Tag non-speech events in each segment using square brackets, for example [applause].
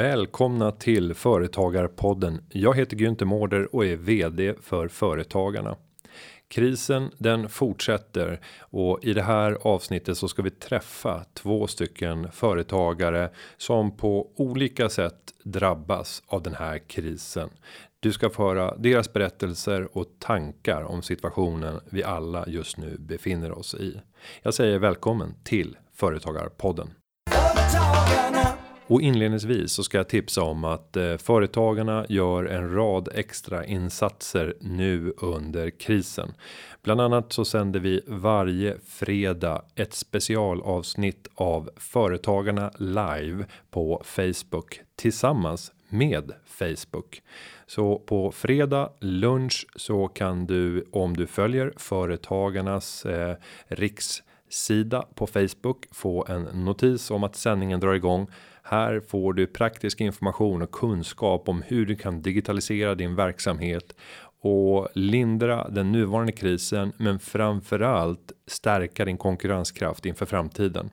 Välkomna till Företagarpodden. Jag heter Günther Mårder och är VD för Företagarna. Krisen den fortsätter och i det här avsnittet så ska vi träffa två stycken företagare som på olika sätt drabbas av den här krisen. Du ska få höra deras berättelser och tankar om situationen vi alla just nu befinner oss i. Jag säger välkommen till Företagarpodden. Och inledningsvis så ska jag tipsa om att eh, företagarna gör en rad extra insatser nu under krisen. Bland annat så sänder vi varje fredag ett specialavsnitt av Företagarna live på Facebook tillsammans med Facebook. Så på fredag lunch så kan du om du följer företagarnas eh, Sida på Facebook få en notis om att sändningen drar igång här får du praktisk information och kunskap om hur du kan digitalisera din verksamhet och lindra den nuvarande krisen, men framförallt stärka din konkurrenskraft inför framtiden.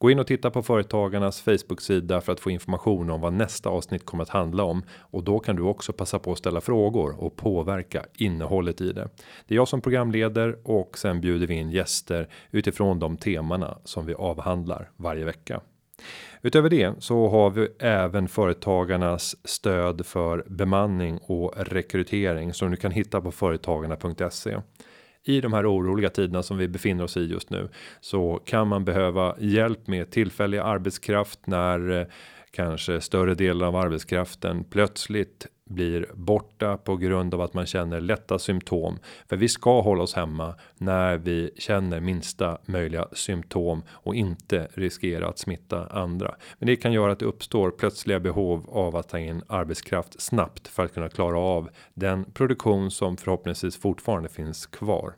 Gå in och titta på företagarnas Facebook-sida för att få information om vad nästa avsnitt kommer att handla om och då kan du också passa på att ställa frågor och påverka innehållet i det. Det är jag som programleder och sen bjuder vi in gäster utifrån de temana som vi avhandlar varje vecka. Utöver det så har vi även företagarnas stöd för bemanning och rekrytering som du kan hitta på företagarna.se. I de här oroliga tiderna som vi befinner oss i just nu så kan man behöva hjälp med tillfällig arbetskraft när eh, kanske större delen av arbetskraften plötsligt blir borta på grund av att man känner lätta symptom. För vi ska hålla oss hemma när vi känner minsta möjliga symptom och inte riskera att smitta andra. Men det kan göra att det uppstår plötsliga behov av att ta in arbetskraft snabbt för att kunna klara av den produktion som förhoppningsvis fortfarande finns kvar.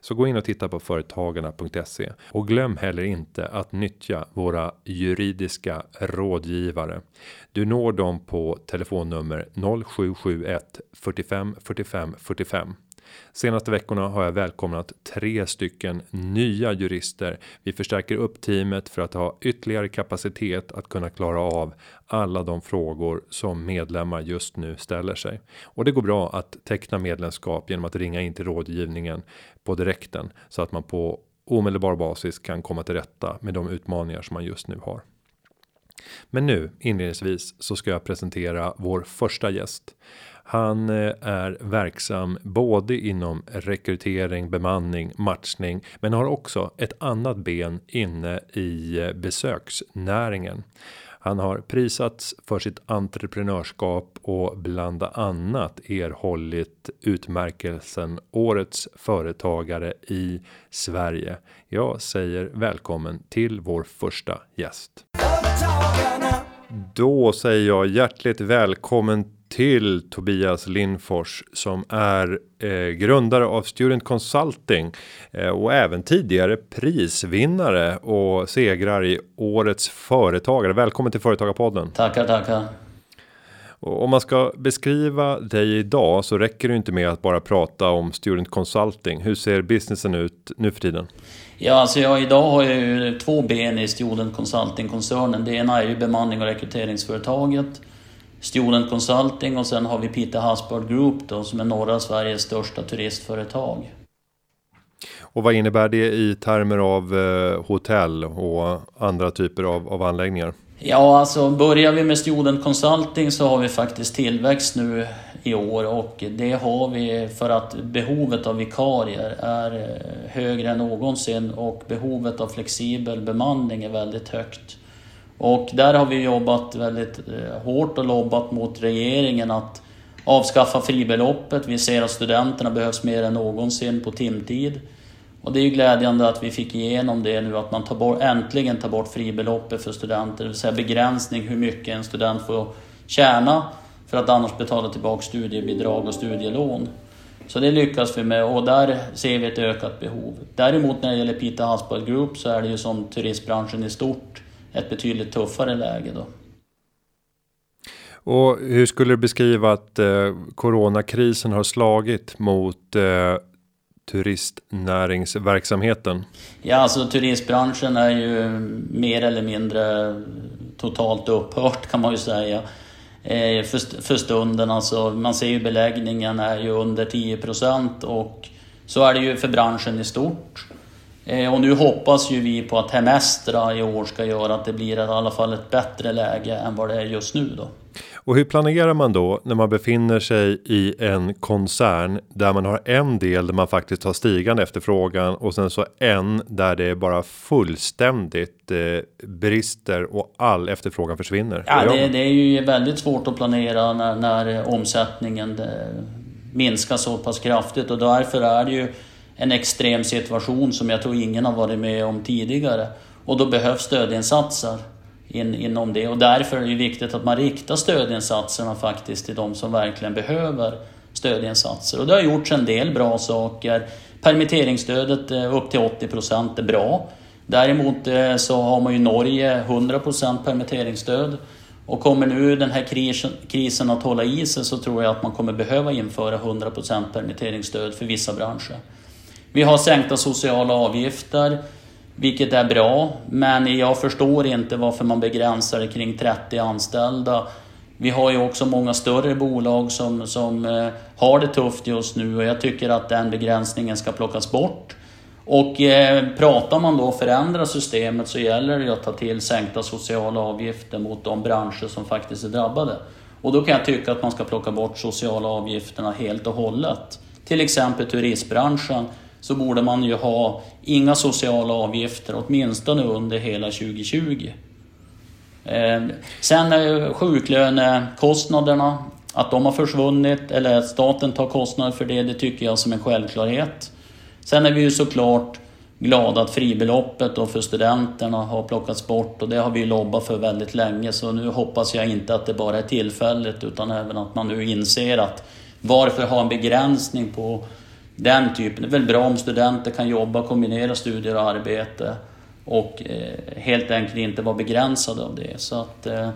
Så gå in och titta på företagarna.se och glöm heller inte att nyttja våra juridiska rådgivare. Du når dem på telefonnummer 0771 45 45 45. Senaste veckorna har jag välkomnat tre stycken nya jurister. Vi förstärker upp teamet för att ha ytterligare kapacitet att kunna klara av alla de frågor som medlemmar just nu ställer sig och det går bra att teckna medlemskap genom att ringa in till rådgivningen på direkten så att man på omedelbar basis kan komma till rätta med de utmaningar som man just nu har. Men nu inledningsvis så ska jag presentera vår första gäst. Han eh, är verksam både inom rekrytering, bemanning, matchning, men har också ett annat ben inne i eh, besöksnäringen. Han har prisats för sitt entreprenörskap och bland annat erhållit utmärkelsen årets företagare i Sverige. Jag säger välkommen till vår första gäst. Då säger jag hjärtligt välkommen till Tobias Lindfors som är eh, grundare av Student Consulting eh, och även tidigare prisvinnare och segrar i årets företagare. Välkommen till Företagarpodden. Tackar, tackar. Och om man ska beskriva dig idag så räcker det inte med att bara prata om Student Consulting. Hur ser businessen ut nu för tiden? Ja, alltså jag, idag har jag ju två ben i Student Consulting-koncernen. Det ena är ju bemanning och rekryteringsföretaget Student Consulting och sen har vi Peter Hasbard Group då, som är norra Sveriges största turistföretag. Och vad innebär det i termer av eh, hotell och andra typer av, av anläggningar? Ja, alltså börjar vi med Student Consulting så har vi faktiskt tillväxt nu i år och det har vi för att behovet av vikarier är eh, högre än någonsin och behovet av flexibel bemanning är väldigt högt. Och där har vi jobbat väldigt eh, hårt och lobbat mot regeringen att avskaffa fribeloppet. Vi ser att studenterna behövs mer än någonsin på timtid. Och det är ju glädjande att vi fick igenom det nu, att man tar bort, äntligen tar bort fribeloppet för studenter, det vill säga begränsning hur mycket en student får tjäna för att annars betala tillbaka studiebidrag och studielån. Så det lyckas vi med och där ser vi ett ökat behov. Däremot när det gäller Peter Hasbard Group så är det ju som turistbranschen i stort ett betydligt tuffare läge då. Och hur skulle du beskriva att eh, coronakrisen har slagit mot eh, turistnäringsverksamheten? Ja, alltså turistbranschen är ju mer eller mindre totalt upphört kan man ju säga. Eh, för, för stunden alltså, man ser ju beläggningen är ju under 10 procent och så är det ju för branschen i stort. Eh, och nu hoppas ju vi på att Hemestra i år ska göra att det blir i alla fall ett bättre läge än vad det är just nu då. Och hur planerar man då när man befinner sig i en koncern där man har en del där man faktiskt har stigande efterfrågan och sen så en där det är bara fullständigt eh, brister och all efterfrågan försvinner? Ja, det, det, är ju väldigt svårt att planera när, när omsättningen eh, minskar så pass kraftigt och därför är det ju en extrem situation som jag tror ingen har varit med om tidigare. Och då behövs stödinsatser in, inom det och därför är det viktigt att man riktar stödinsatserna faktiskt till de som verkligen behöver stödinsatser. Och det har gjorts en del bra saker. Permitteringsstödet upp till 80 procent är bra. Däremot eh, så har man ju Norge 100 procent permitteringsstöd. Och kommer nu den här krisen, krisen att hålla i sig så tror jag att man kommer behöva införa 100 procent permitteringsstöd för vissa branscher. Vi har sänkta sociala avgifter. Vilket är bra, men jag förstår inte varför man begränsar det kring 30 anställda. Vi har ju också många större bolag som, som eh, har det tufft just nu och jag tycker att den begränsningen ska plockas bort. Och eh, pratar man då förändra systemet så gäller det att ta till sänkta sociala avgifter mot de branscher som faktiskt är drabbade. Och då kan jag tycka att man ska plocka bort sociala avgifterna helt och hållet. Till exempel turistbranschen så borde man ju ha inga sociala avgifter, åtminstone under hela 2020. Eh, sen sjuklönekostnaderna, att de har försvunnit eller att staten tar kostnader för det, det tycker jag som en självklarhet. Sen är vi ju såklart glada att fribeloppet och för studenterna har plockats bort och det har vi lobbat för väldigt länge så nu hoppas jag inte att det bara är tillfälligt utan även att man nu inser att varför ha en begränsning på den typen. Det är väl bra om studenter kan jobba, kombinera studier och arbete och eh, helt enkelt inte vara begränsade av det. Så att, eh,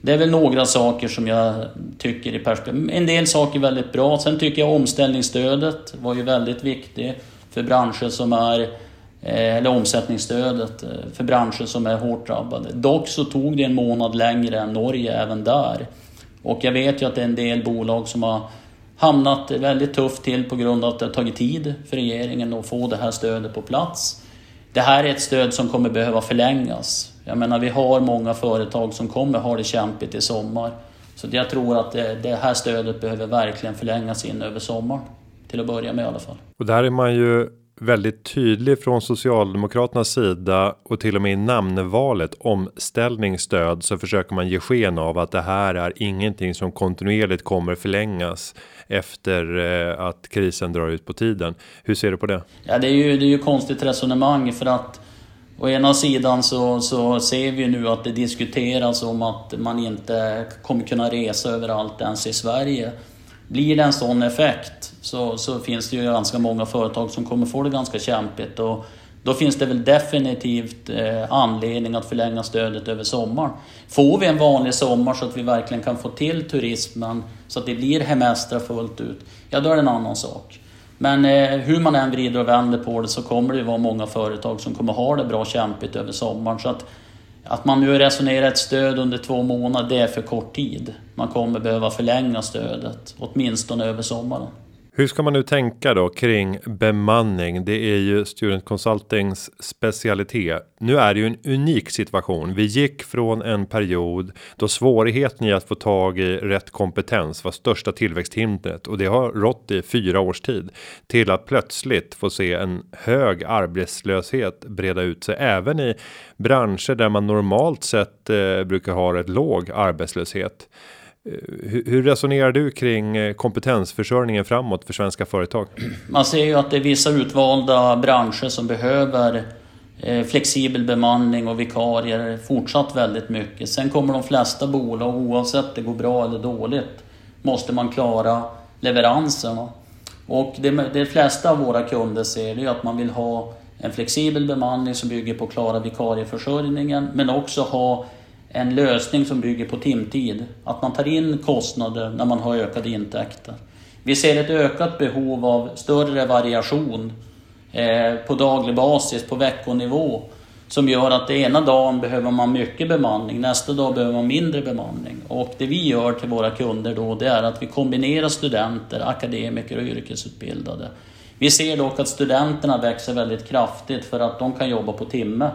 det är väl några saker som jag tycker i perspektiv. En del saker är väldigt bra. Sen tycker jag omställningsstödet var ju väldigt viktigt för branscher som är eh, eller omsättningsstödet eh, för branscher som är hårt drabbade. Dock så tog det en månad längre än Norge även där. Och jag vet ju att det är en del bolag som har hamnat väldigt tufft till på grund av att det har tagit tid för regeringen att få det här stödet på plats. Det här är ett stöd som kommer behöva förlängas. Jag menar, vi har många företag som kommer ha det kämpigt i sommar. Så jag tror att det, det här stödet behöver verkligen förlängas in över sommaren. Till att börja med i alla fall. Och där är man ju väldigt tydlig från Socialdemokraternas sida och till och med i namnvalet omställningsstöd så försöker man ge sken av att det här är ingenting som kontinuerligt kommer förlängas efter eh, att krisen drar ut på tiden. Hur ser du på det? Ja, det är ju, det är ju konstigt resonemang för att Å ena sidan så, så ser vi nu att det diskuteras om att man inte kommer kunna resa överallt ens i Sverige. Blir det en sån effekt så, så finns det ju ganska många företag som kommer få det ganska kämpigt. Och då finns det väl definitivt eh, anledning att förlänga stödet över sommaren. Får vi en vanlig sommar så att vi verkligen kan få till turismen så att det blir hemestra fullt ut, ja då är det en annan sak. Men eh, hur man än vrider och vänder på det så kommer det ju vara många företag som kommer ha det bra kämpigt över sommaren. Så att att man nu resonerar ett stöd under två månader, det är för kort tid. Man kommer behöva förlänga stödet, åtminstone över sommaren. Hur ska man nu tänka då kring bemanning? Det är ju Student Consultings specialitet. Nu är det ju en unik situation. Vi gick från en period då svårigheten i att få tag i rätt kompetens var största tillväxthindret och det har rått i fyra års tid till att plötsligt få se en hög arbetslöshet breda ut sig även i branscher där man normalt sett eh, brukar ha ett låg arbetslöshet. Eh, hur resonerar du kring eh, kompetensförsörjningen framåt för svenska företag? Man ser ju att det är vissa utvalda branscher som behöver eh, flexibel bemanning och vikarier fortsatt väldigt mycket. Sen kommer de flesta bolag, oavsett det går bra eller dåligt, måste man klara leveranserna. Och det, de flesta av våra kunder ser det ju att man vill ha en flexibel bemanning som bygger på att klara vikarieförsörjningen, men också ha en lösning som bygger på timtid. Att man tar in kostnader när man har ökade intäkter. Vi ser ett ökat behov av större variation eh, på daglig basis, på veckonivå. Som gör att det ena dagen behöver man mycket bemanning, nästa dag behöver man mindre bemanning. Och det vi gör till våra kunder då, det är att vi kombinerar studenter, akademiker och yrkesutbildade. Vi ser dock att studenterna växer väldigt kraftigt för att de kan jobba på timme.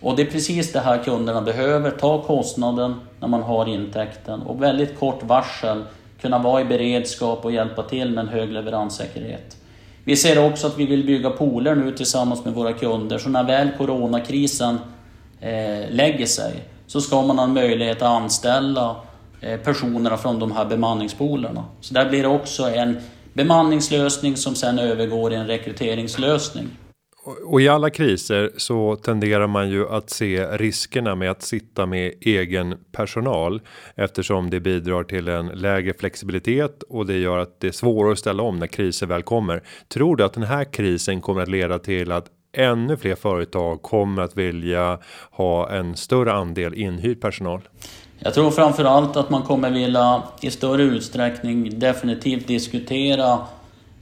Och det är precis det här kunderna behöver, ta kostnaden när man har intäkten och väldigt kort varsel kunna vara i beredskap och hjälpa till med en hög leveranssäkerhet. Vi ser också att vi vill bygga pooler nu tillsammans med våra kunder, så när väl coronakrisen eh, lägger sig så ska man ha en möjlighet att anställa eh, personerna från de här bemanningspoolerna. Så där blir det också en bemanningslösning som sen övergår i en rekryteringslösning. Och i alla kriser så tenderar man ju att se riskerna med att sitta med egen personal eftersom det bidrar till en lägre flexibilitet och det gör att det är svårare att ställa om när kriser väl kommer. Tror du att den här krisen kommer att leda till att ännu fler företag kommer att vilja ha en större andel inhyrd personal? Jag tror framförallt att man kommer vilja i större utsträckning definitivt diskutera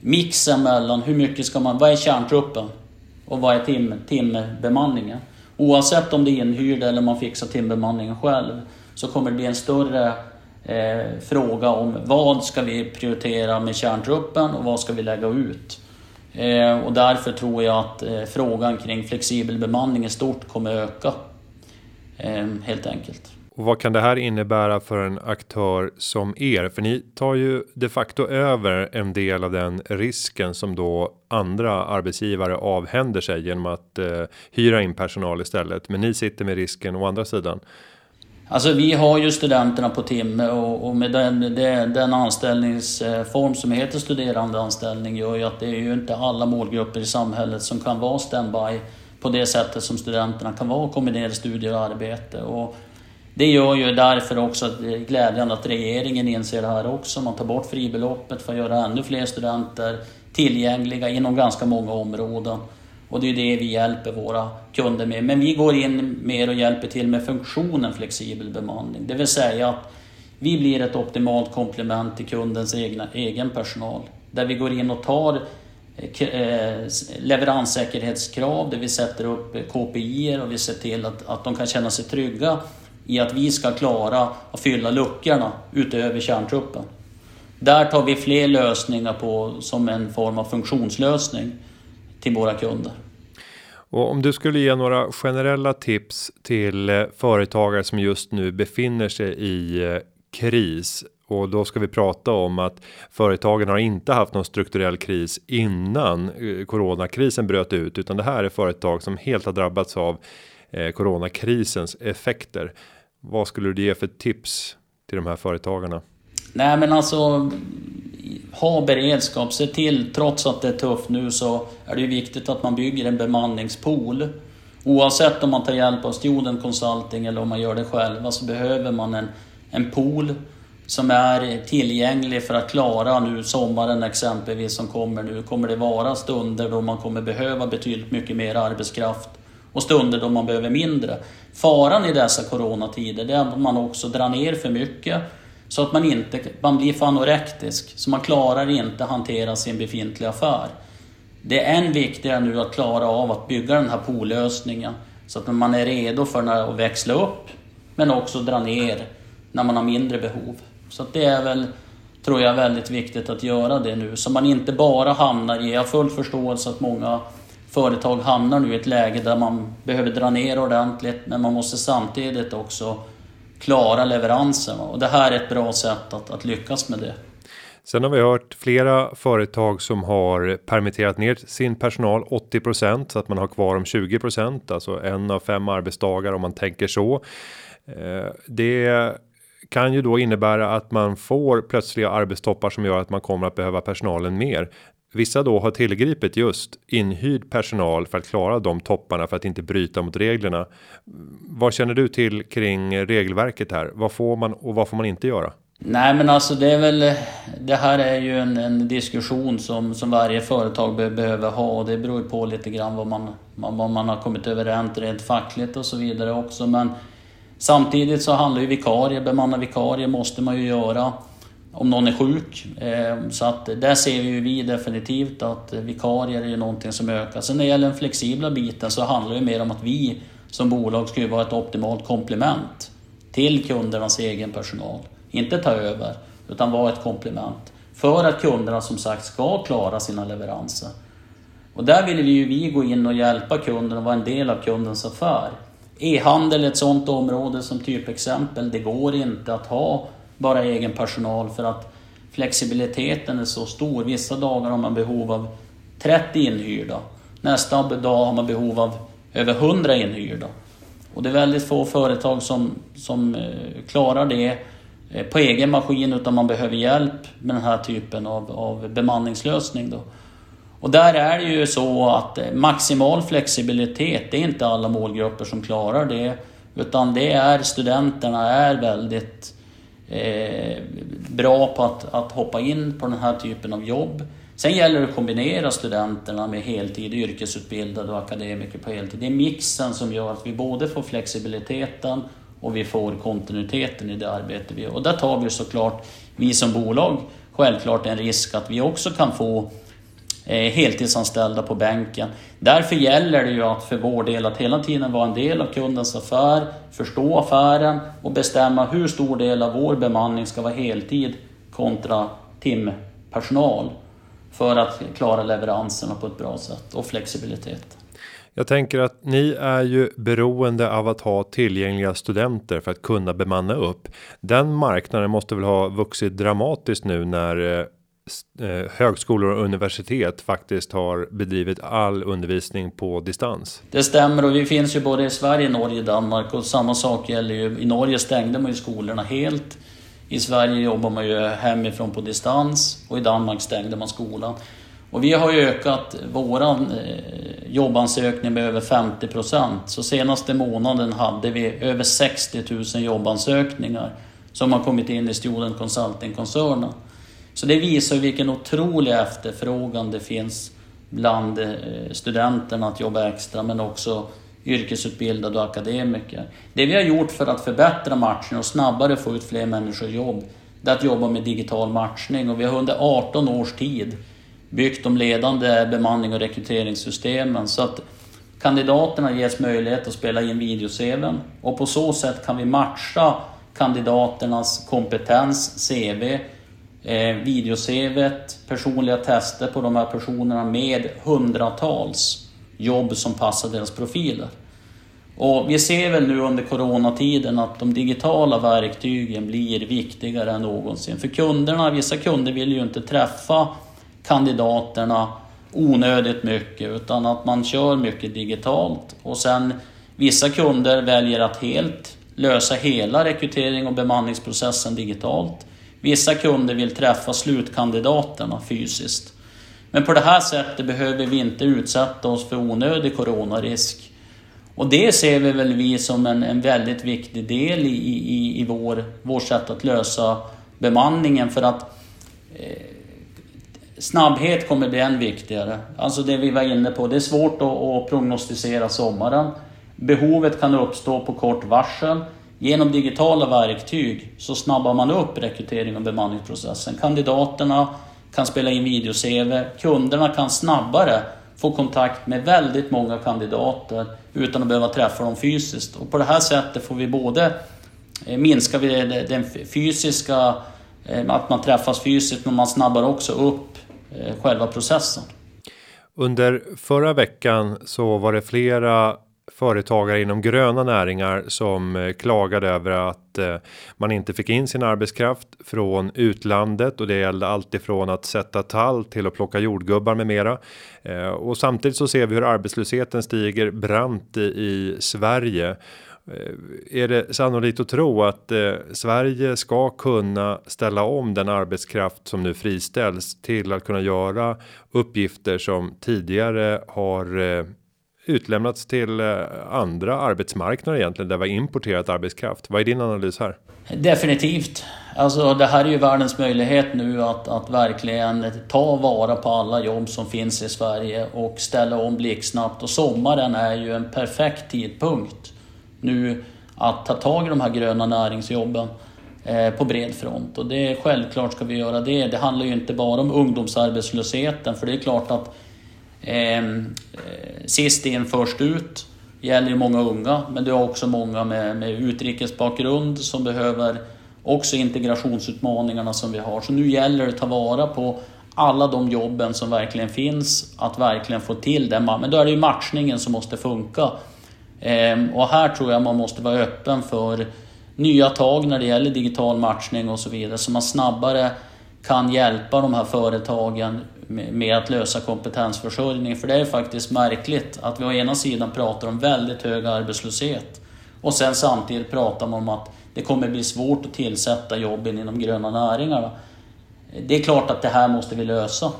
mixen mellan hur mycket ska man, vad är kärntruppen? Och vad är tim, timbemanningen? Oavsett om det är inhyrd eller man fixar timbemanningen själv så kommer det bli en större eh, fråga om vad ska vi prioritera med kärntruppen och vad ska vi lägga ut? Eh, och därför tror jag att eh, frågan kring flexibel bemanning i stort kommer öka. Eh, helt enkelt. Och vad kan det här innebära för en aktör som er? För ni tar ju de facto över en del av den risken som då andra arbetsgivare avhänder sig genom att eh, hyra in personal istället. Men ni sitter med risken å andra sidan. Alltså vi har ju studenterna på timme och, och med den, den, den anställningsform eh, som heter studerandeanställning gör ju att det är ju inte alla målgrupper i samhället som kan vara standby på det sättet som studenterna kan vara och kombinera studier och arbete. Och det gör ju därför också att det är glädjande att regeringen inser det här också. Man tar bort fribeloppet för att göra ännu fler studenter tillgängliga inom ganska många områden. Och det är det vi hjälper våra kunder med. Men vi går in mer och hjälper till med funktionen flexibel bemanning. Det vill säga att vi blir ett optimalt komplement till kundens egna, egen personal. Där vi går in och tar eh, leveranssäkerhetskrav, där vi sätter upp KPI och vi ser till att, att de kan känna sig trygga i att vi ska klara att fylla luckorna utöver kärntruppen. Där tar vi fler lösningar på som en form av funktionslösning till våra kunder. Och om du skulle ge några generella tips till eh, företagare som just nu befinner sig i eh, kris och då ska vi prata om att företagen har inte haft någon strukturell kris innan eh, coronakrisen bröt ut, utan det här är företag som helt har drabbats av coronakrisens effekter. Vad skulle du ge för tips till de här företagarna? Nej men alltså ha beredskap, se till, trots att det är tufft nu så är det ju viktigt att man bygger en bemanningspool. Oavsett om man tar hjälp av Student Consulting eller om man gör det själva så alltså behöver man en, en pool som är tillgänglig för att klara nu sommaren exempelvis som kommer nu. Kommer det vara stunder då man kommer behöva betydligt mycket mer arbetskraft och stunder då man behöver mindre. Faran i dessa coronatider är att man också drar ner för mycket så att man inte man blir för anorektisk, så man klarar inte hantera sin befintliga affär. Det är än viktigare nu att klara av att bygga den här poollösningen så att man är redo för att växla upp men också dra ner när man har mindre behov. Så det är väl, tror jag, väldigt viktigt att göra det nu så man inte bara hamnar i, jag har full förståelse att många företag hamnar nu i ett läge där man behöver dra ner ordentligt men man måste samtidigt också klara leveransen och det här är ett bra sätt att, att lyckas med det. Sen har vi hört flera företag som har permitterat ner sin personal 80% så att man har kvar om 20% alltså en av fem arbetsdagar om man tänker så. Eh, det kan ju då innebära att man får plötsliga arbetstoppar som gör att man kommer att behöva personalen mer. Vissa då har tillgripit just inhyrd personal för att klara de topparna för att inte bryta mot reglerna. Vad känner du till kring regelverket här? Vad får man och vad får man inte göra? Nej men alltså det är väl Det här är ju en, en diskussion som, som varje företag be, behöver ha och det beror på lite grann vad man, vad man har kommit överens rent fackligt och så vidare också men Samtidigt så handlar ju vikarier, bemanna vikarier måste man ju göra om någon är sjuk. Ehm, så att där ser vi ju vi definitivt att vikarier är ju någonting som ökar. Sen när det gäller den flexibla biten så handlar det mer om att vi som bolag ska ju vara ett optimalt komplement till kundernas egen personal. Inte ta över, utan vara ett komplement. För att kunderna som sagt ska klara sina leveranser. Och där vill vi ju vi gå in och hjälpa kunden och vara en del av kundens affär. E-handel är ett sådant område som typexempel. Det går inte att ha bara egen personal för att flexibiliteten är så stor. Vissa dagar har man behov av 30 inhyrda. Nästa dag har man behov av över 100 inhyrda. Och det är väldigt få företag som, som eh, klarar det eh, på egen maskin utan man behöver hjälp med den här typen av, av bemanningslösning. Då. Och där är det ju så att eh, maximal flexibilitet, det är inte alla målgrupper som klarar det. Utan det är studenterna är väldigt eh, bra på att, att hoppa in på den här typen av jobb. Sen gäller det att kombinera studenterna med heltid, yrkesutbildade och akademiker på heltid. Det är mixen som gör att vi både får flexibiliteten och vi får kontinuiteten i det arbete vi gör. Och där tar vi såklart, vi som bolag, självklart en risk att vi också kan få Eh, heltidsanställda på bänken. Därför gäller det ju att för vår del att hela tiden vara en del av kundens affär, förstå affären och bestämma hur stor del av vår bemanning ska vara heltid kontra timpersonal för att klara leveranserna på ett bra sätt och flexibilitet. Jag tänker att ni är ju beroende av att ha tillgängliga studenter för att kunna bemanna upp. Den marknaden måste väl ha vuxit dramatiskt nu när eh, Eh, högskolor och universitet faktiskt har bedrivit all undervisning på distans. Det stämmer och vi finns ju både i Sverige, Norge, Danmark och samma sak gäller ju i Norge stängde man ju skolorna helt. I Sverige jobbar man ju hemifrån på distans och i Danmark stängde man skolan. Och vi har ju ökat våran eh, jobbansökning med över 50 procent. Så senaste månaden hade vi över 60 000 jobbansökningar som har kommit in i Student Consulting-koncernen. Så det visar vilken otrolig efterfrågan det finns bland eh, studenterna att jobba extra men också yrkesutbildade och akademiker. Det vi har gjort för att förbättra matchningen och snabbare få ut fler människor i jobb, det är att jobba med digital matchning och vi har under 18 års tid byggt de ledande bemanning och rekryteringssystemen så att kandidaterna ges möjlighet att spela in video-CVn och på så sätt kan vi matcha kandidaternas kompetens, CV, eh, videosevet, personliga tester på de här personerna med hundratals jobb som passar deras profiler. Och vi ser väl nu under coronatiden att de digitala verktygen blir viktigare än någonsin. För kunderna, vissa kunder vill ju inte träffa kandidaterna onödigt mycket utan att man kör mycket digitalt. Och sen vissa kunder väljer att helt lösa hela rekrytering och bemanningsprocessen digitalt. Vissa kunder vill träffa slutkandidaterna fysiskt. Men på det här sättet behöver vi inte utsätta oss för onödig coronarisk. Och det ser vi väl vi som en, en väldigt viktig del i, i, i vår, vår sätt att lösa bemanningen för att eh, snabbhet kommer bli än viktigare. Alltså det vi var inne på, det är svårt att, att prognostisera sommaren. Behovet kan uppstå på kort varsel. Genom digitala verktyg så snabbar man upp rekrytering och bemanningsprocessen. Kandidaterna kan spela in video-CV. Kunderna kan snabbare få kontakt med väldigt många kandidater utan att behöva träffa dem fysiskt. Och på det här sättet får vi både eh, minska den fysiska, eh, att man träffas fysiskt, men man snabbar också upp eh, själva processen. Under förra veckan så var det flera företagare inom gröna näringar som eh, klagade över att eh, man inte fick in sin arbetskraft från utlandet och det gällde alltifrån att sätta tall till att plocka jordgubbar med mera. Eh, och samtidigt så ser vi hur arbetslösheten stiger brant i Sverige. Är det sannolikt att tro att Sverige ska kunna ställa om den arbetskraft som nu friställs till att kunna göra uppgifter som tidigare har utlämnats till eh, andra arbetsmarknader egentligen där vi har importerat arbetskraft. Vad är din analys här? Definitivt. Alltså det här är ju världens möjlighet nu att, att verkligen ta vara på alla jobb som finns i Sverige och ställa om blixtsnabbt. Och sommaren är ju en perfekt tidpunkt nu att ta tag i de här gröna näringsjobben. eh, på bred front. Och det är självklart ska vi göra det. Det handlar ju inte bara om ungdomsarbetslösheten för det är klart att Ehm, eh, sist in först ut gäller ju många unga men du har också många med, med utrikesbakgrund som behöver också integrationsutmaningarna som vi har. Så nu gäller det att ta vara på alla de jobben som verkligen finns, att verkligen få till det. Men då är det ju matchningen som måste funka. Ehm, och här tror jag man måste vara öppen för nya tag när det gäller digital matchning och så vidare, så man snabbare kan hjälpa de här företagen med att lösa kompetensförsörjning. För det är faktiskt märkligt att vi å ena sidan pratar om väldigt hög arbetslöshet och sen samtidigt pratar man om att det kommer bli svårt att tillsätta jobben inom gröna näringarna. Det är klart att det här måste vi lösa.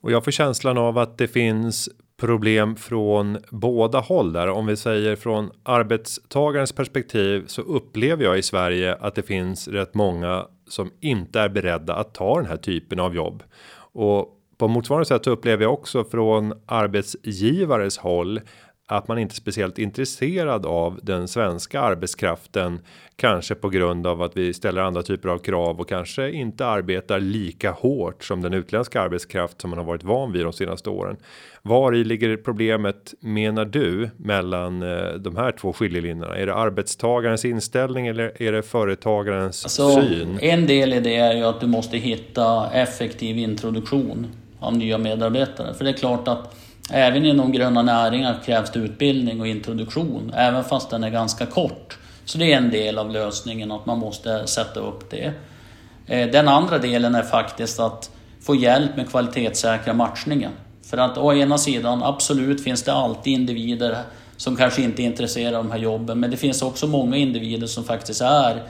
Och jag får känslan av att det finns problem från båda håll där. Om vi säger från arbetstagarens perspektiv så upplever jag i Sverige att det finns rätt många som inte är beredda att ta den här typen av jobb. Och på motsvarande sätt så upplever jag också från arbetsgivares håll att man inte är speciellt intresserad av den svenska arbetskraften. Kanske på grund av att vi ställer andra typer av krav och kanske inte arbetar lika hårt som den utländska arbetskraft som man har varit van vid de senaste åren. Var i ligger problemet menar du mellan eh, de här två skiljelinjerna? Är det arbetstagarens inställning eller är det företagarens alltså, syn? En del i det är ju att du måste hitta effektiv introduktion av nya medarbetare, för det är klart att Även inom gröna näringar krävs det utbildning och introduktion, även fast den är ganska kort. Så det är en del av lösningen, att man måste sätta upp det. Eh, den andra delen är faktiskt att få hjälp med kvalitetssäkra matchningen. För att å ena sidan, absolut finns det alltid individer som kanske inte är intresserade av de här jobben, men det finns också många individer som faktiskt är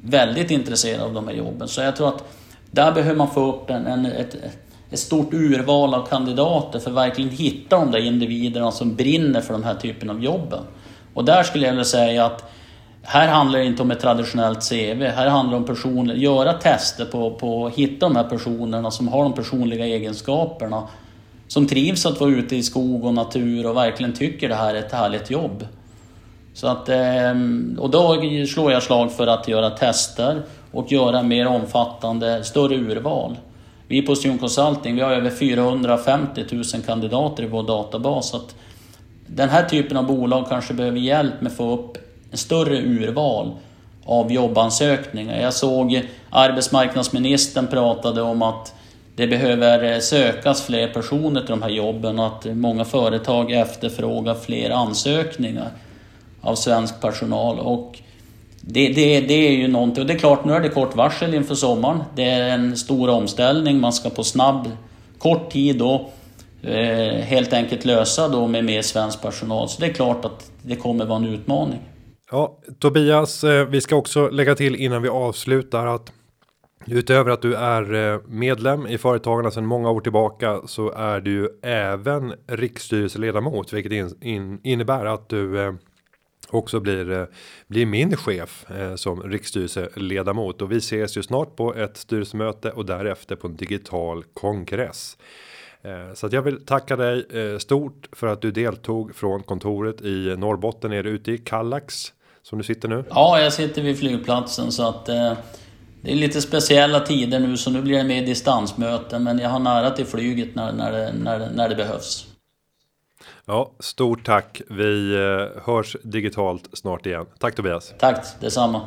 väldigt intresserade av de här jobben. Så jag tror att där behöver man få upp en, en ett, ett stort urval av kandidater för att verkligen hitta de där individerna som brinner för den här typen av jobben. Och där skulle jag vilja säga att här handlar det inte om ett traditionellt CV, här handlar det om personer, göra tester på, på att hitta de här personerna som har de personliga egenskaperna. Som trivs att vara ute i skog och natur och verkligen tycker det här är ett härligt jobb. Så att, ehm, och då slår jag slag för att göra tester och göra mer omfattande, större urval. Vi på Sion Consulting, vi har över 450 000 kandidater i vår databas. Så att den här typen av bolag kanske behöver hjälp med att få upp en större urval av jobbansökningar. Jag såg arbetsmarknadsministern pratade om att det behöver sökas fler personer till de här jobben och att många företag efterfrågar fler ansökningar av svensk personal. Och det, det, det är ju någonting, och det är klart nu är det kort varsel inför sommaren. Det är en stor omställning, man ska på snabb, kort tid då eh, helt enkelt lösa då med mer svensk personal. Så det är klart att det kommer vara en utmaning. Ja, Tobias, eh, vi ska också lägga till innan vi avslutar att Utöver att du är eh, medlem i Företagarna sedan många år tillbaka så är du ju även riksstyrelseledamot, vilket in, in, innebär att du eh, också blir, eh, blir min chef eh, som riksstyrelseledamot och vi ses ju snart på ett styrelsemöte och därefter på en digital kongress. Eh, så att jag vill tacka dig eh, stort för att du deltog från kontoret i Norrbotten. Är du ute i Kallax som du sitter nu? Ja, jag sitter vid flygplatsen så att eh, det är lite speciella tider nu så nu blir det mer distansmöten men jag har nära till flyget när, när, det, när, när det behövs. Ja, stort tack. Vi eh, hörs digitalt snart igen. Tack Tobias. Tack detsamma.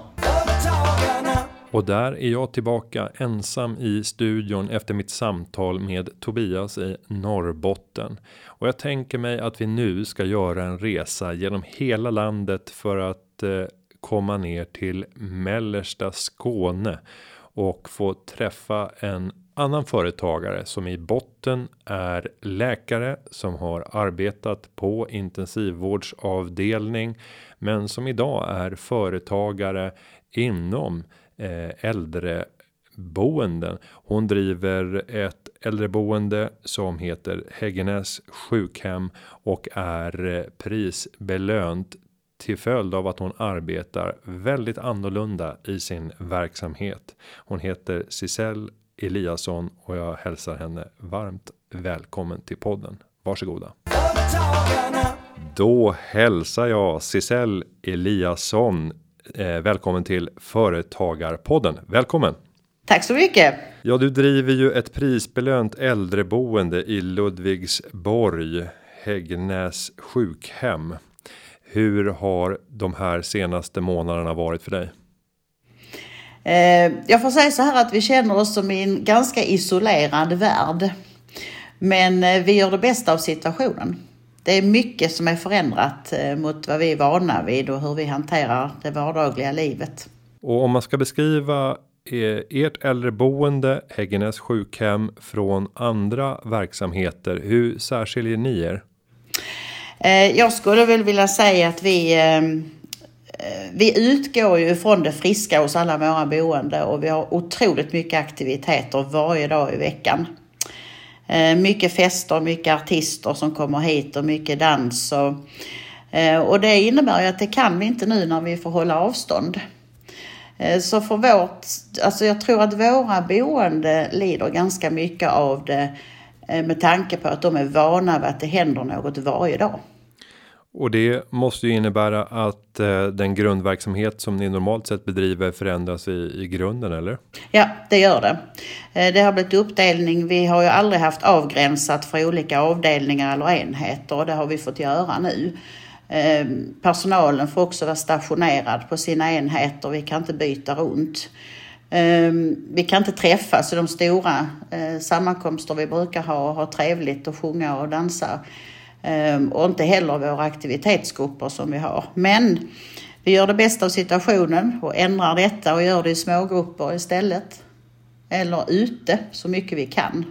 Och där är jag tillbaka ensam i studion efter mitt samtal med Tobias i Norrbotten. Och jag tänker mig att vi nu ska göra en resa genom hela landet för att eh, komma ner till mellersta Skåne och få träffa en annan företagare som i botten är läkare som har arbetat på intensivvårdsavdelning men som idag är företagare inom eh, äldreboenden. Hon driver ett äldreboende som heter Häggenäs sjukhem och är eh, prisbelönt till följd av att hon arbetar väldigt annorlunda i sin verksamhet. Hon heter Sisell Eliasson och jag hälsar henne varmt välkommen till podden. Varsågoda. Då hälsar jag Sisell Eliasson Eh, välkommen till Företagarpodden. Välkommen! Tack så mycket! Ja, du driver ju ett prisbelönt äldreboende i Ludvigsborg, Häggnäs sjukhem. Hur har de här senaste månaderna varit för dig? Eh, jag får säga så här att vi känner oss som i en ganska isolerad värld. Men eh, vi gör det bästa av situationen. Det är mycket som är förändrat eh, mot vad vi är vana vid och hur vi hanterar det vardagliga livet. Och om man ska beskriva ert äldreboende Häggenäs sjukhem från andra verksamheter. Hur särskiljer ni er? Jag skulle väl vilja säga att vi Eh, vi utgår ju från det friska hos alla våra boende och vi har otroligt mycket aktiviteter varje dag i veckan. Eh, mycket fester, mycket artister som kommer hit och mycket dans. Och, eh, och det innebär ju att det kan vi inte nu när vi får hålla avstånd. Så för vårt, alltså jag tror att våra boende lider ganska mycket av det med tanke på att de är vana vid att det händer något varje dag. Och det måste ju innebära att eh, den grundverksamhet som ni normalt sett bedriver förändras i, i grunden eller? Ja, det gör det. Eh, det har blivit uppdelning. Vi har ju aldrig haft avgränsat för olika avdelningar eller enheter och det har vi fått göra nu. Eh, personalen får också vara stationerad på sina enheter. Vi kan inte byta runt. Ehm, vi kan inte träffas i de stora eh, sammankomster vi brukar ha och ha trevligt och sjunga och dansa Ehm, och inte heller våra aktivitetsgrupper som vi har. Men vi gör det bästa av situationen och ändrar detta och gör det i smågrupper istället. Eller ute så mycket vi kan.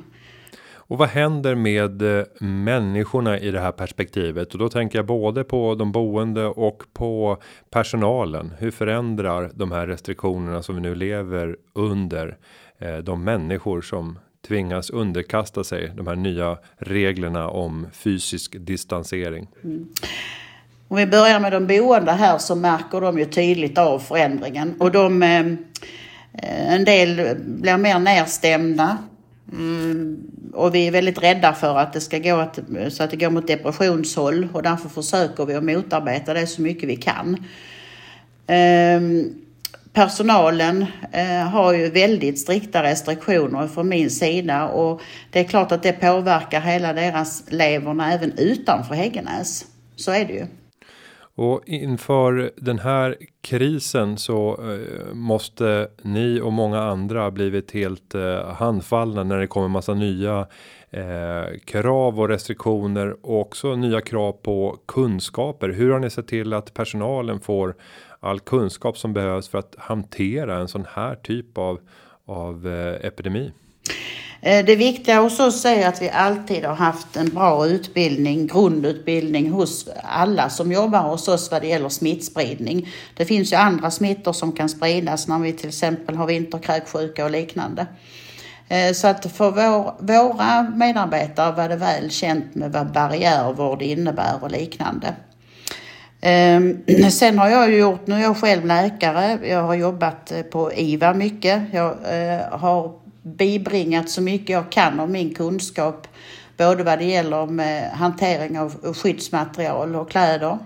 Och vad händer med eh, människorna i det här perspektivet? Och då tänker jag både på de boende och på personalen. Hur förändrar de här restriktionerna som vi nu lever under eh, de människor som tvingas underkasta sig de här nya reglerna om fysisk distansering. Mm. Om vi börjar med de boende här så märker de ju tydligt av förändringen och de eh, eh, en del blir mer nedstämda mm, och vi är väldigt rädda för att det ska gå att, så att det går mot depressionshåll och därför försöker vi att motarbeta det så mycket vi kan. Um, personalen eh, har ju väldigt strikta restriktioner från min sida och det är klart att det påverkar hela deras leverna även utanför Häggenäs. Så är det ju. Och inför den här krisen så eh, måste ni och många andra blivit helt eh, handfallna när det kommer massa nya eh, krav och restriktioner och också nya krav på kunskaper. Hur har ni sett till att personalen får all kunskap som behövs för att hantera en sån här typ av av eh, epidemi? Eh, det viktiga hos oss är att vi alltid har haft en bra utbildning, grundutbildning hos alla som jobbar hos oss vad det gäller smittspridning. Det finns ju andra smittor som kan spridas när vi till exempel har vinterkräksjuka och liknande. Eh, så att för vår, våra medarbetare var det väl känt med vad barriärvård innebär och liknande. Ehm, [clears throat] sen har jag ju gjort, nu är jag själv läkare, jag har jobbat eh, på IVA mycket. Jag eh, har bibringat så mycket jag kan av min kunskap både vad det gäller med eh, hantering av skyddsmaterial och kläder.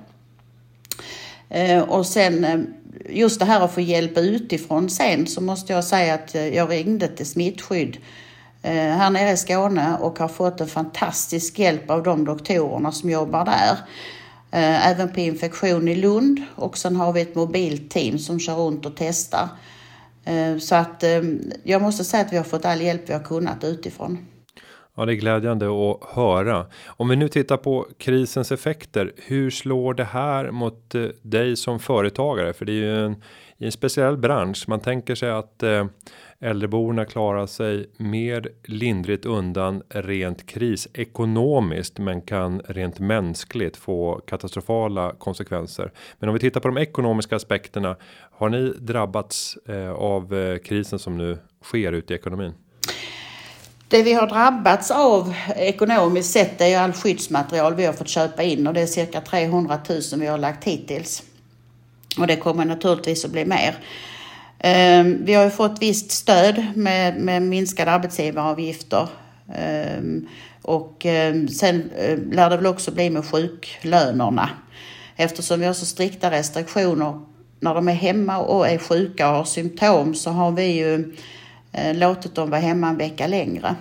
Ehm, och sen just det här att få hjälp utifrån sen så måste jag säga att jag ringde till smittskydd här nere i Skåne och har fått en fantastisk hjälp av de doktorerna som jobbar där. Eh, även på infektion i Lund och sen har vi ett mobilt team som kör runt och testar. Eh, så att eh, jag måste säga att vi har fått all hjälp vi har kunnat utifrån. Ja, det är glädjande att höra. Om vi nu tittar på krisens effekter. Hur slår det här mot dig som företagare? För det är ju en, i en speciell bransch. Man tänker sig att eh, Äldreboendena klarar sig mer lindrigt undan rent krisekonomiskt, men kan rent mänskligt få katastrofala konsekvenser. Men om vi tittar på de ekonomiska aspekterna. Har ni drabbats eh, av eh, krisen som nu sker ute i ekonomin? Det vi har drabbats av ekonomiskt sett är all skyddsmaterial vi har fått köpa in och det är cirka 300 000 vi har lagt hittills. Och det kommer naturligtvis att bli mer. Ehm, vi har ju fått visst stöd med, med minskade arbetsgivaravgifter. Ehm, och ehm, sen lär det väl också bli med sjuklönerna. Eftersom vi har så strikta restriktioner när de är hemma och är sjuka och har symptom så har vi ju eh, låtit dem vara hemma en vecka längre.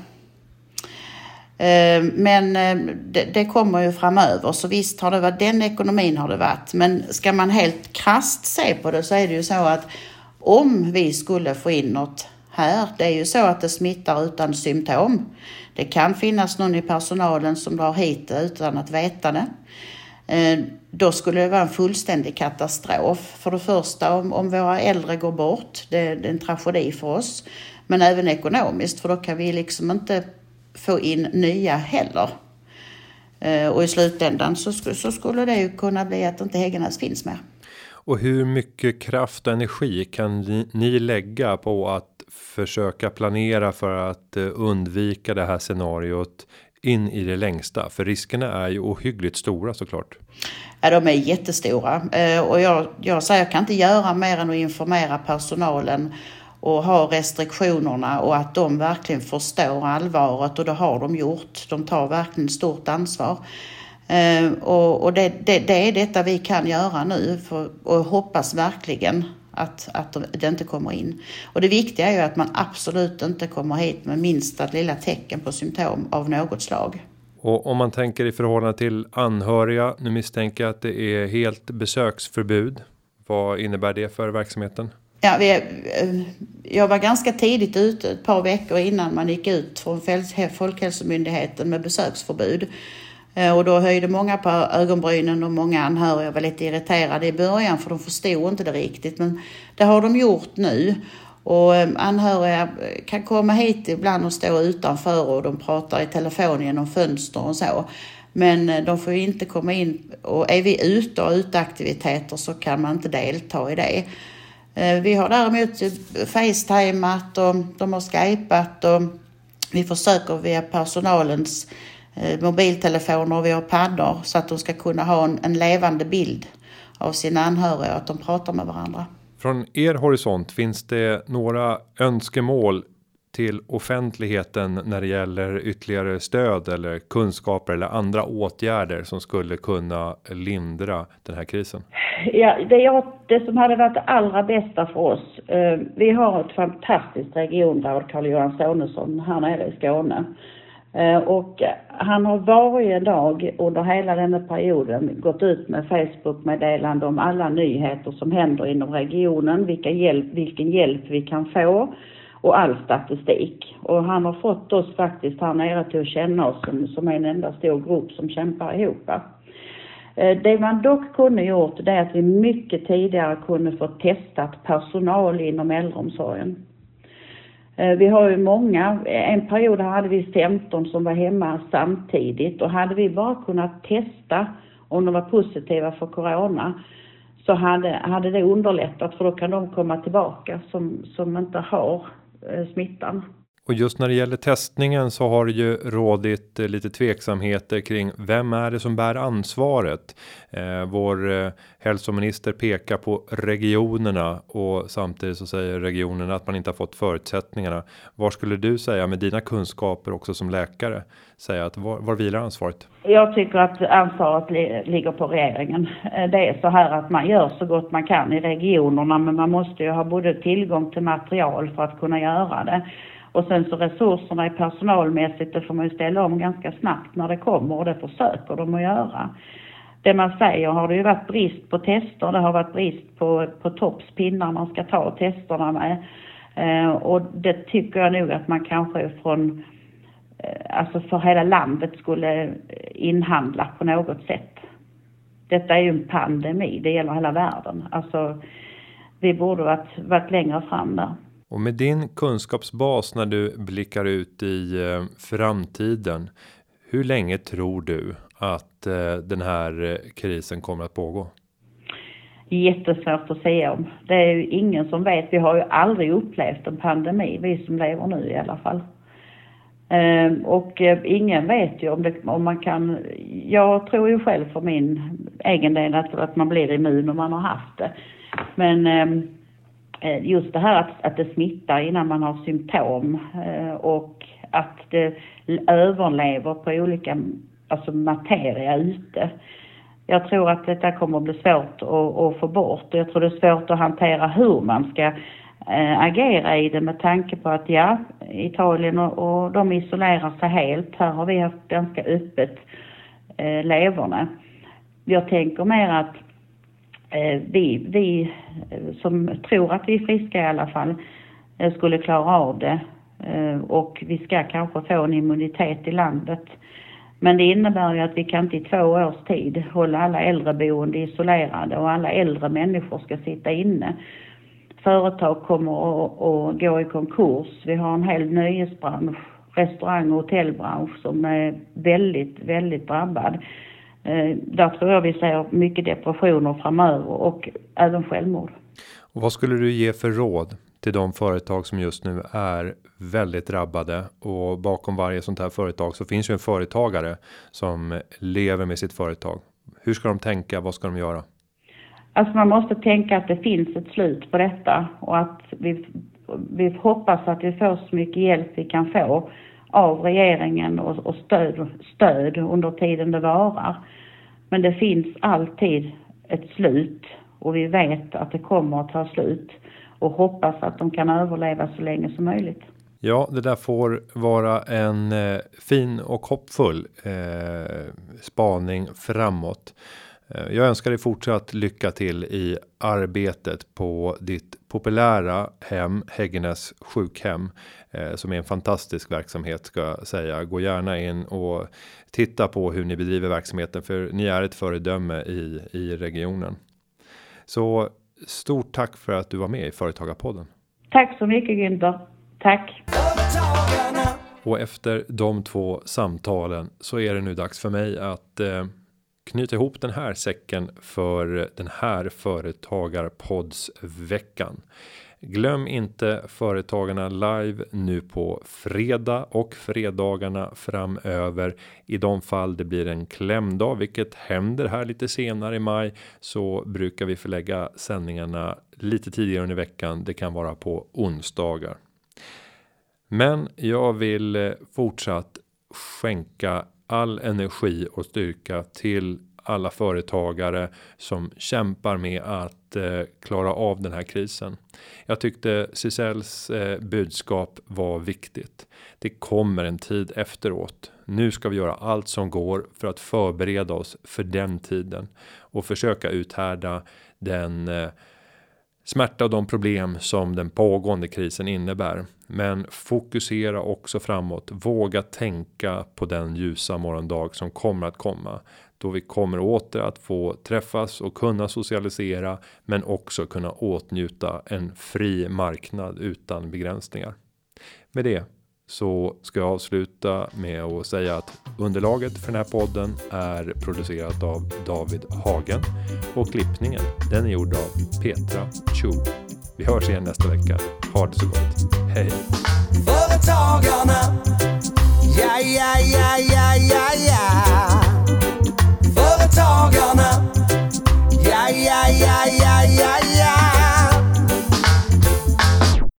Eh, men eh, det, det, kommer ju framöver så visst har det varit den ekonomin har det varit. Men ska man helt krast se på det så är det ju så att om vi skulle få in något här, det är ju så att det smittar utan symptom. Det kan finnas någon i personalen som drar hit utan att veta det. Eh, då skulle det vara en fullständig katastrof. För det första om, om våra äldre går bort, det, det är en tragedi för oss. Men även ekonomiskt, för då kan vi liksom inte få in nya heller. Eh, och i slutändan så, så skulle det ju kunna bli att inte Häggenäs finns mer. Och hur mycket kraft och energi kan ni, ni lägga på att försöka planera för att eh, undvika det här scenariot in i det längsta? För riskerna är ju ohyggligt stora såklart. Ja, de är jättestora eh, och jag, jag säger jag kan inte göra mer än att informera personalen och ha restriktionerna och att de verkligen förstår allvaret och det har de gjort. De tar verkligen stort ansvar. Ehm, och, och det, det, det, är detta vi kan göra nu för, och hoppas verkligen att, att det inte kommer in. Och det viktiga är ju att man absolut inte kommer hit med minsta lilla tecken på symptom av något slag. Och om man tänker i förhållande till anhöriga, nu misstänker jag att det är helt besöksförbud. Vad innebär det för verksamheten? Ja, vi, eh, jag var ganska tidigt ute, ett par veckor innan man gick ut från Folkhälsomyndigheten med besöksförbud. Eh, och då höjde många på ögonbrynen och många anhöriga var lite irriterade i början för de förstod inte det riktigt. Men det har de gjort nu. Och eh, anhöriga kan komma hit ibland och stå utanför och de pratar i telefon genom fönster och så. Men de får inte komma in och är vi ute och uteaktiviteter så kan man inte delta i det. Eh, vi har däremot facetimat och de har skypat och vi försöker via personalens eh, mobiltelefoner och vi har paddor så att de ska kunna ha en, en levande bild av sina anhöriga och att de pratar med varandra. Från er horisont finns det några önskemål till offentligheten när det gäller ytterligare stöd eller kunskaper eller andra åtgärder som skulle kunna lindra den här krisen? Ja, det, jag, det som hade varit det allra bästa för oss. Eh, vi har ett fantastiskt regionråd, Carl-Johan Sonesson, här nere i Skåne. Eh, och han har varje dag under hela denna perioden gått ut med Facebook-meddelande om alla nyheter som händer inom regionen, vilka hjälp, vilken hjälp vi kan få och all statistik. Och han har fått oss faktiskt här nere till att känna oss som, som en enda stor grupp som kämpar ihop. Eh, det man dock kunde gjort det är att vi mycket tidigare kunde få testat personal inom äldreomsorgen. Eh, vi har ju många, en period hade vi 15 som var hemma samtidigt och hade vi bara kunnat testa om de var positiva för corona så hade, hade det underlättat för då kan de komma tillbaka som, som inte har Eh, smittan. Och just när det gäller testningen så har det ju rådit eh, lite tveksamheter kring vem är det som bär ansvaret? Eh, vår eh, hälsominister pekar på regionerna och samtidigt så säger regionerna att man inte har fått förutsättningarna. Vad skulle du säga med dina kunskaper också som läkare? Säga att var, var vilar ansvaret? Jag tycker att ansvaret li ligger på regeringen. Eh, det är så här att man gör så gott man kan i regionerna men man måste ju ha både tillgång till material för att kunna göra det och sen så resurserna i personalmässigt, det får man ju ställa om ganska snabbt när det kommer och det försöker de att göra. Det man säger har det ju varit brist på tester, det har varit brist på, på toppspinnar man ska ta testerna med. Eh, och det tycker jag nog att man kanske från, eh, alltså för hela landet skulle inhandla på något sätt. Detta är ju en pandemi, det gäller hela världen. Alltså, vi borde varit, varit längre fram där. Och med din kunskapsbas när du blickar ut i eh, framtiden. Hur länge tror du att eh, den här eh, krisen kommer att pågå? Jättesvårt att säga om. Det är ju ingen som vet. Vi har ju aldrig upplevt en pandemi, vi som lever nu i alla fall. Ehm, och ingen vet ju om, det, om man kan... Jag tror ju själv för min egen del att, att man blir immun om man har haft det. Men Eh, Eh, just det här att, att det smittar innan man har symptom eh, och att det överlever på olika, alltså materia ute. jag tror att detta kommer att bli svårt att, att få bort. Jag tror det är svårt att hantera hur man ska eh, agera i det med tanke på att ja, Italien och, och de isolerar sig helt. Här har vi haft ganska öppet eh, leverne. Jag tänker mer att Eh, vi, vi eh, som tror att vi är friska i alla fall eh, skulle klara av det och vi ska kanske få en immunitet i landet men det innebär ju att vi kan inte i två års tid hålla alla äldreboende isolerade och alla äldre människor ska sitta inne. Företag kommer att, att gå i konkurs. Vi har en hel nöjesbransch, restaurang och hotellbransch som är väldigt, väldigt drabbad. Eh, där tror jag vi ser mycket depressioner framöver och även självmord. Och vad skulle du ge för råd till de företag som just nu är väldigt drabbade och bakom varje sånt här företag så finns ju en företagare som lever med sitt företag. Hur ska de tänka? Vad ska de göra? Alltså man måste tänka att det finns ett slut på detta och att vi, vi hoppas att vi får så mycket hjälp vi kan få av regeringen och, och stöd, stöd under tiden det varar. Men det finns alltid ett slut och vi vet att det kommer att ta slut och hoppas att de kan överleva så länge som möjligt. Ja, det där får vara en eh, fin och hoppfull eh, spaning framåt. Eh, jag önskar dig fortsatt lycka till i arbetet på ditt populära hem Häggenäs sjukhem eh, som är en fantastisk verksamhet ska jag säga. Gå gärna in och titta på hur ni bedriver verksamheten för ni är ett föredöme i i regionen. Så Stort tack för att du var med i Företagarpodden. Tack så mycket Günther. Tack. Och efter de två samtalen så är det nu dags för mig att eh, knyta ihop den här säcken för den här företagarpodsveckan. Glöm inte Företagarna live nu på fredag och fredagarna framöver. I de fall det blir en klämdag, vilket händer här lite senare i maj, så brukar vi förlägga sändningarna lite tidigare under veckan. Det kan vara på onsdagar. Men jag vill eh, fortsatt skänka all energi och styrka till alla företagare som kämpar med att eh, klara av den här krisen. Jag tyckte Cicels eh, budskap var viktigt. Det kommer en tid efteråt. Nu ska vi göra allt som går för att förbereda oss för den tiden och försöka uthärda den eh, smärta och de problem som den pågående krisen innebär. Men fokusera också framåt. Våga tänka på den ljusa morgondag som kommer att komma då vi kommer åter att få träffas och kunna socialisera, men också kunna åtnjuta en fri marknad utan begränsningar. Med det så ska jag avsluta med att säga att underlaget för den här podden är producerat av David Hagen och klippningen den är gjord av Petra Chu. Vi hörs igen nästa vecka. Ha det så gott. Hej! Företagarna, ja, ja, ja, ja, ja, ja. företagarna. Ja, ja, ja, ja, ja, ja.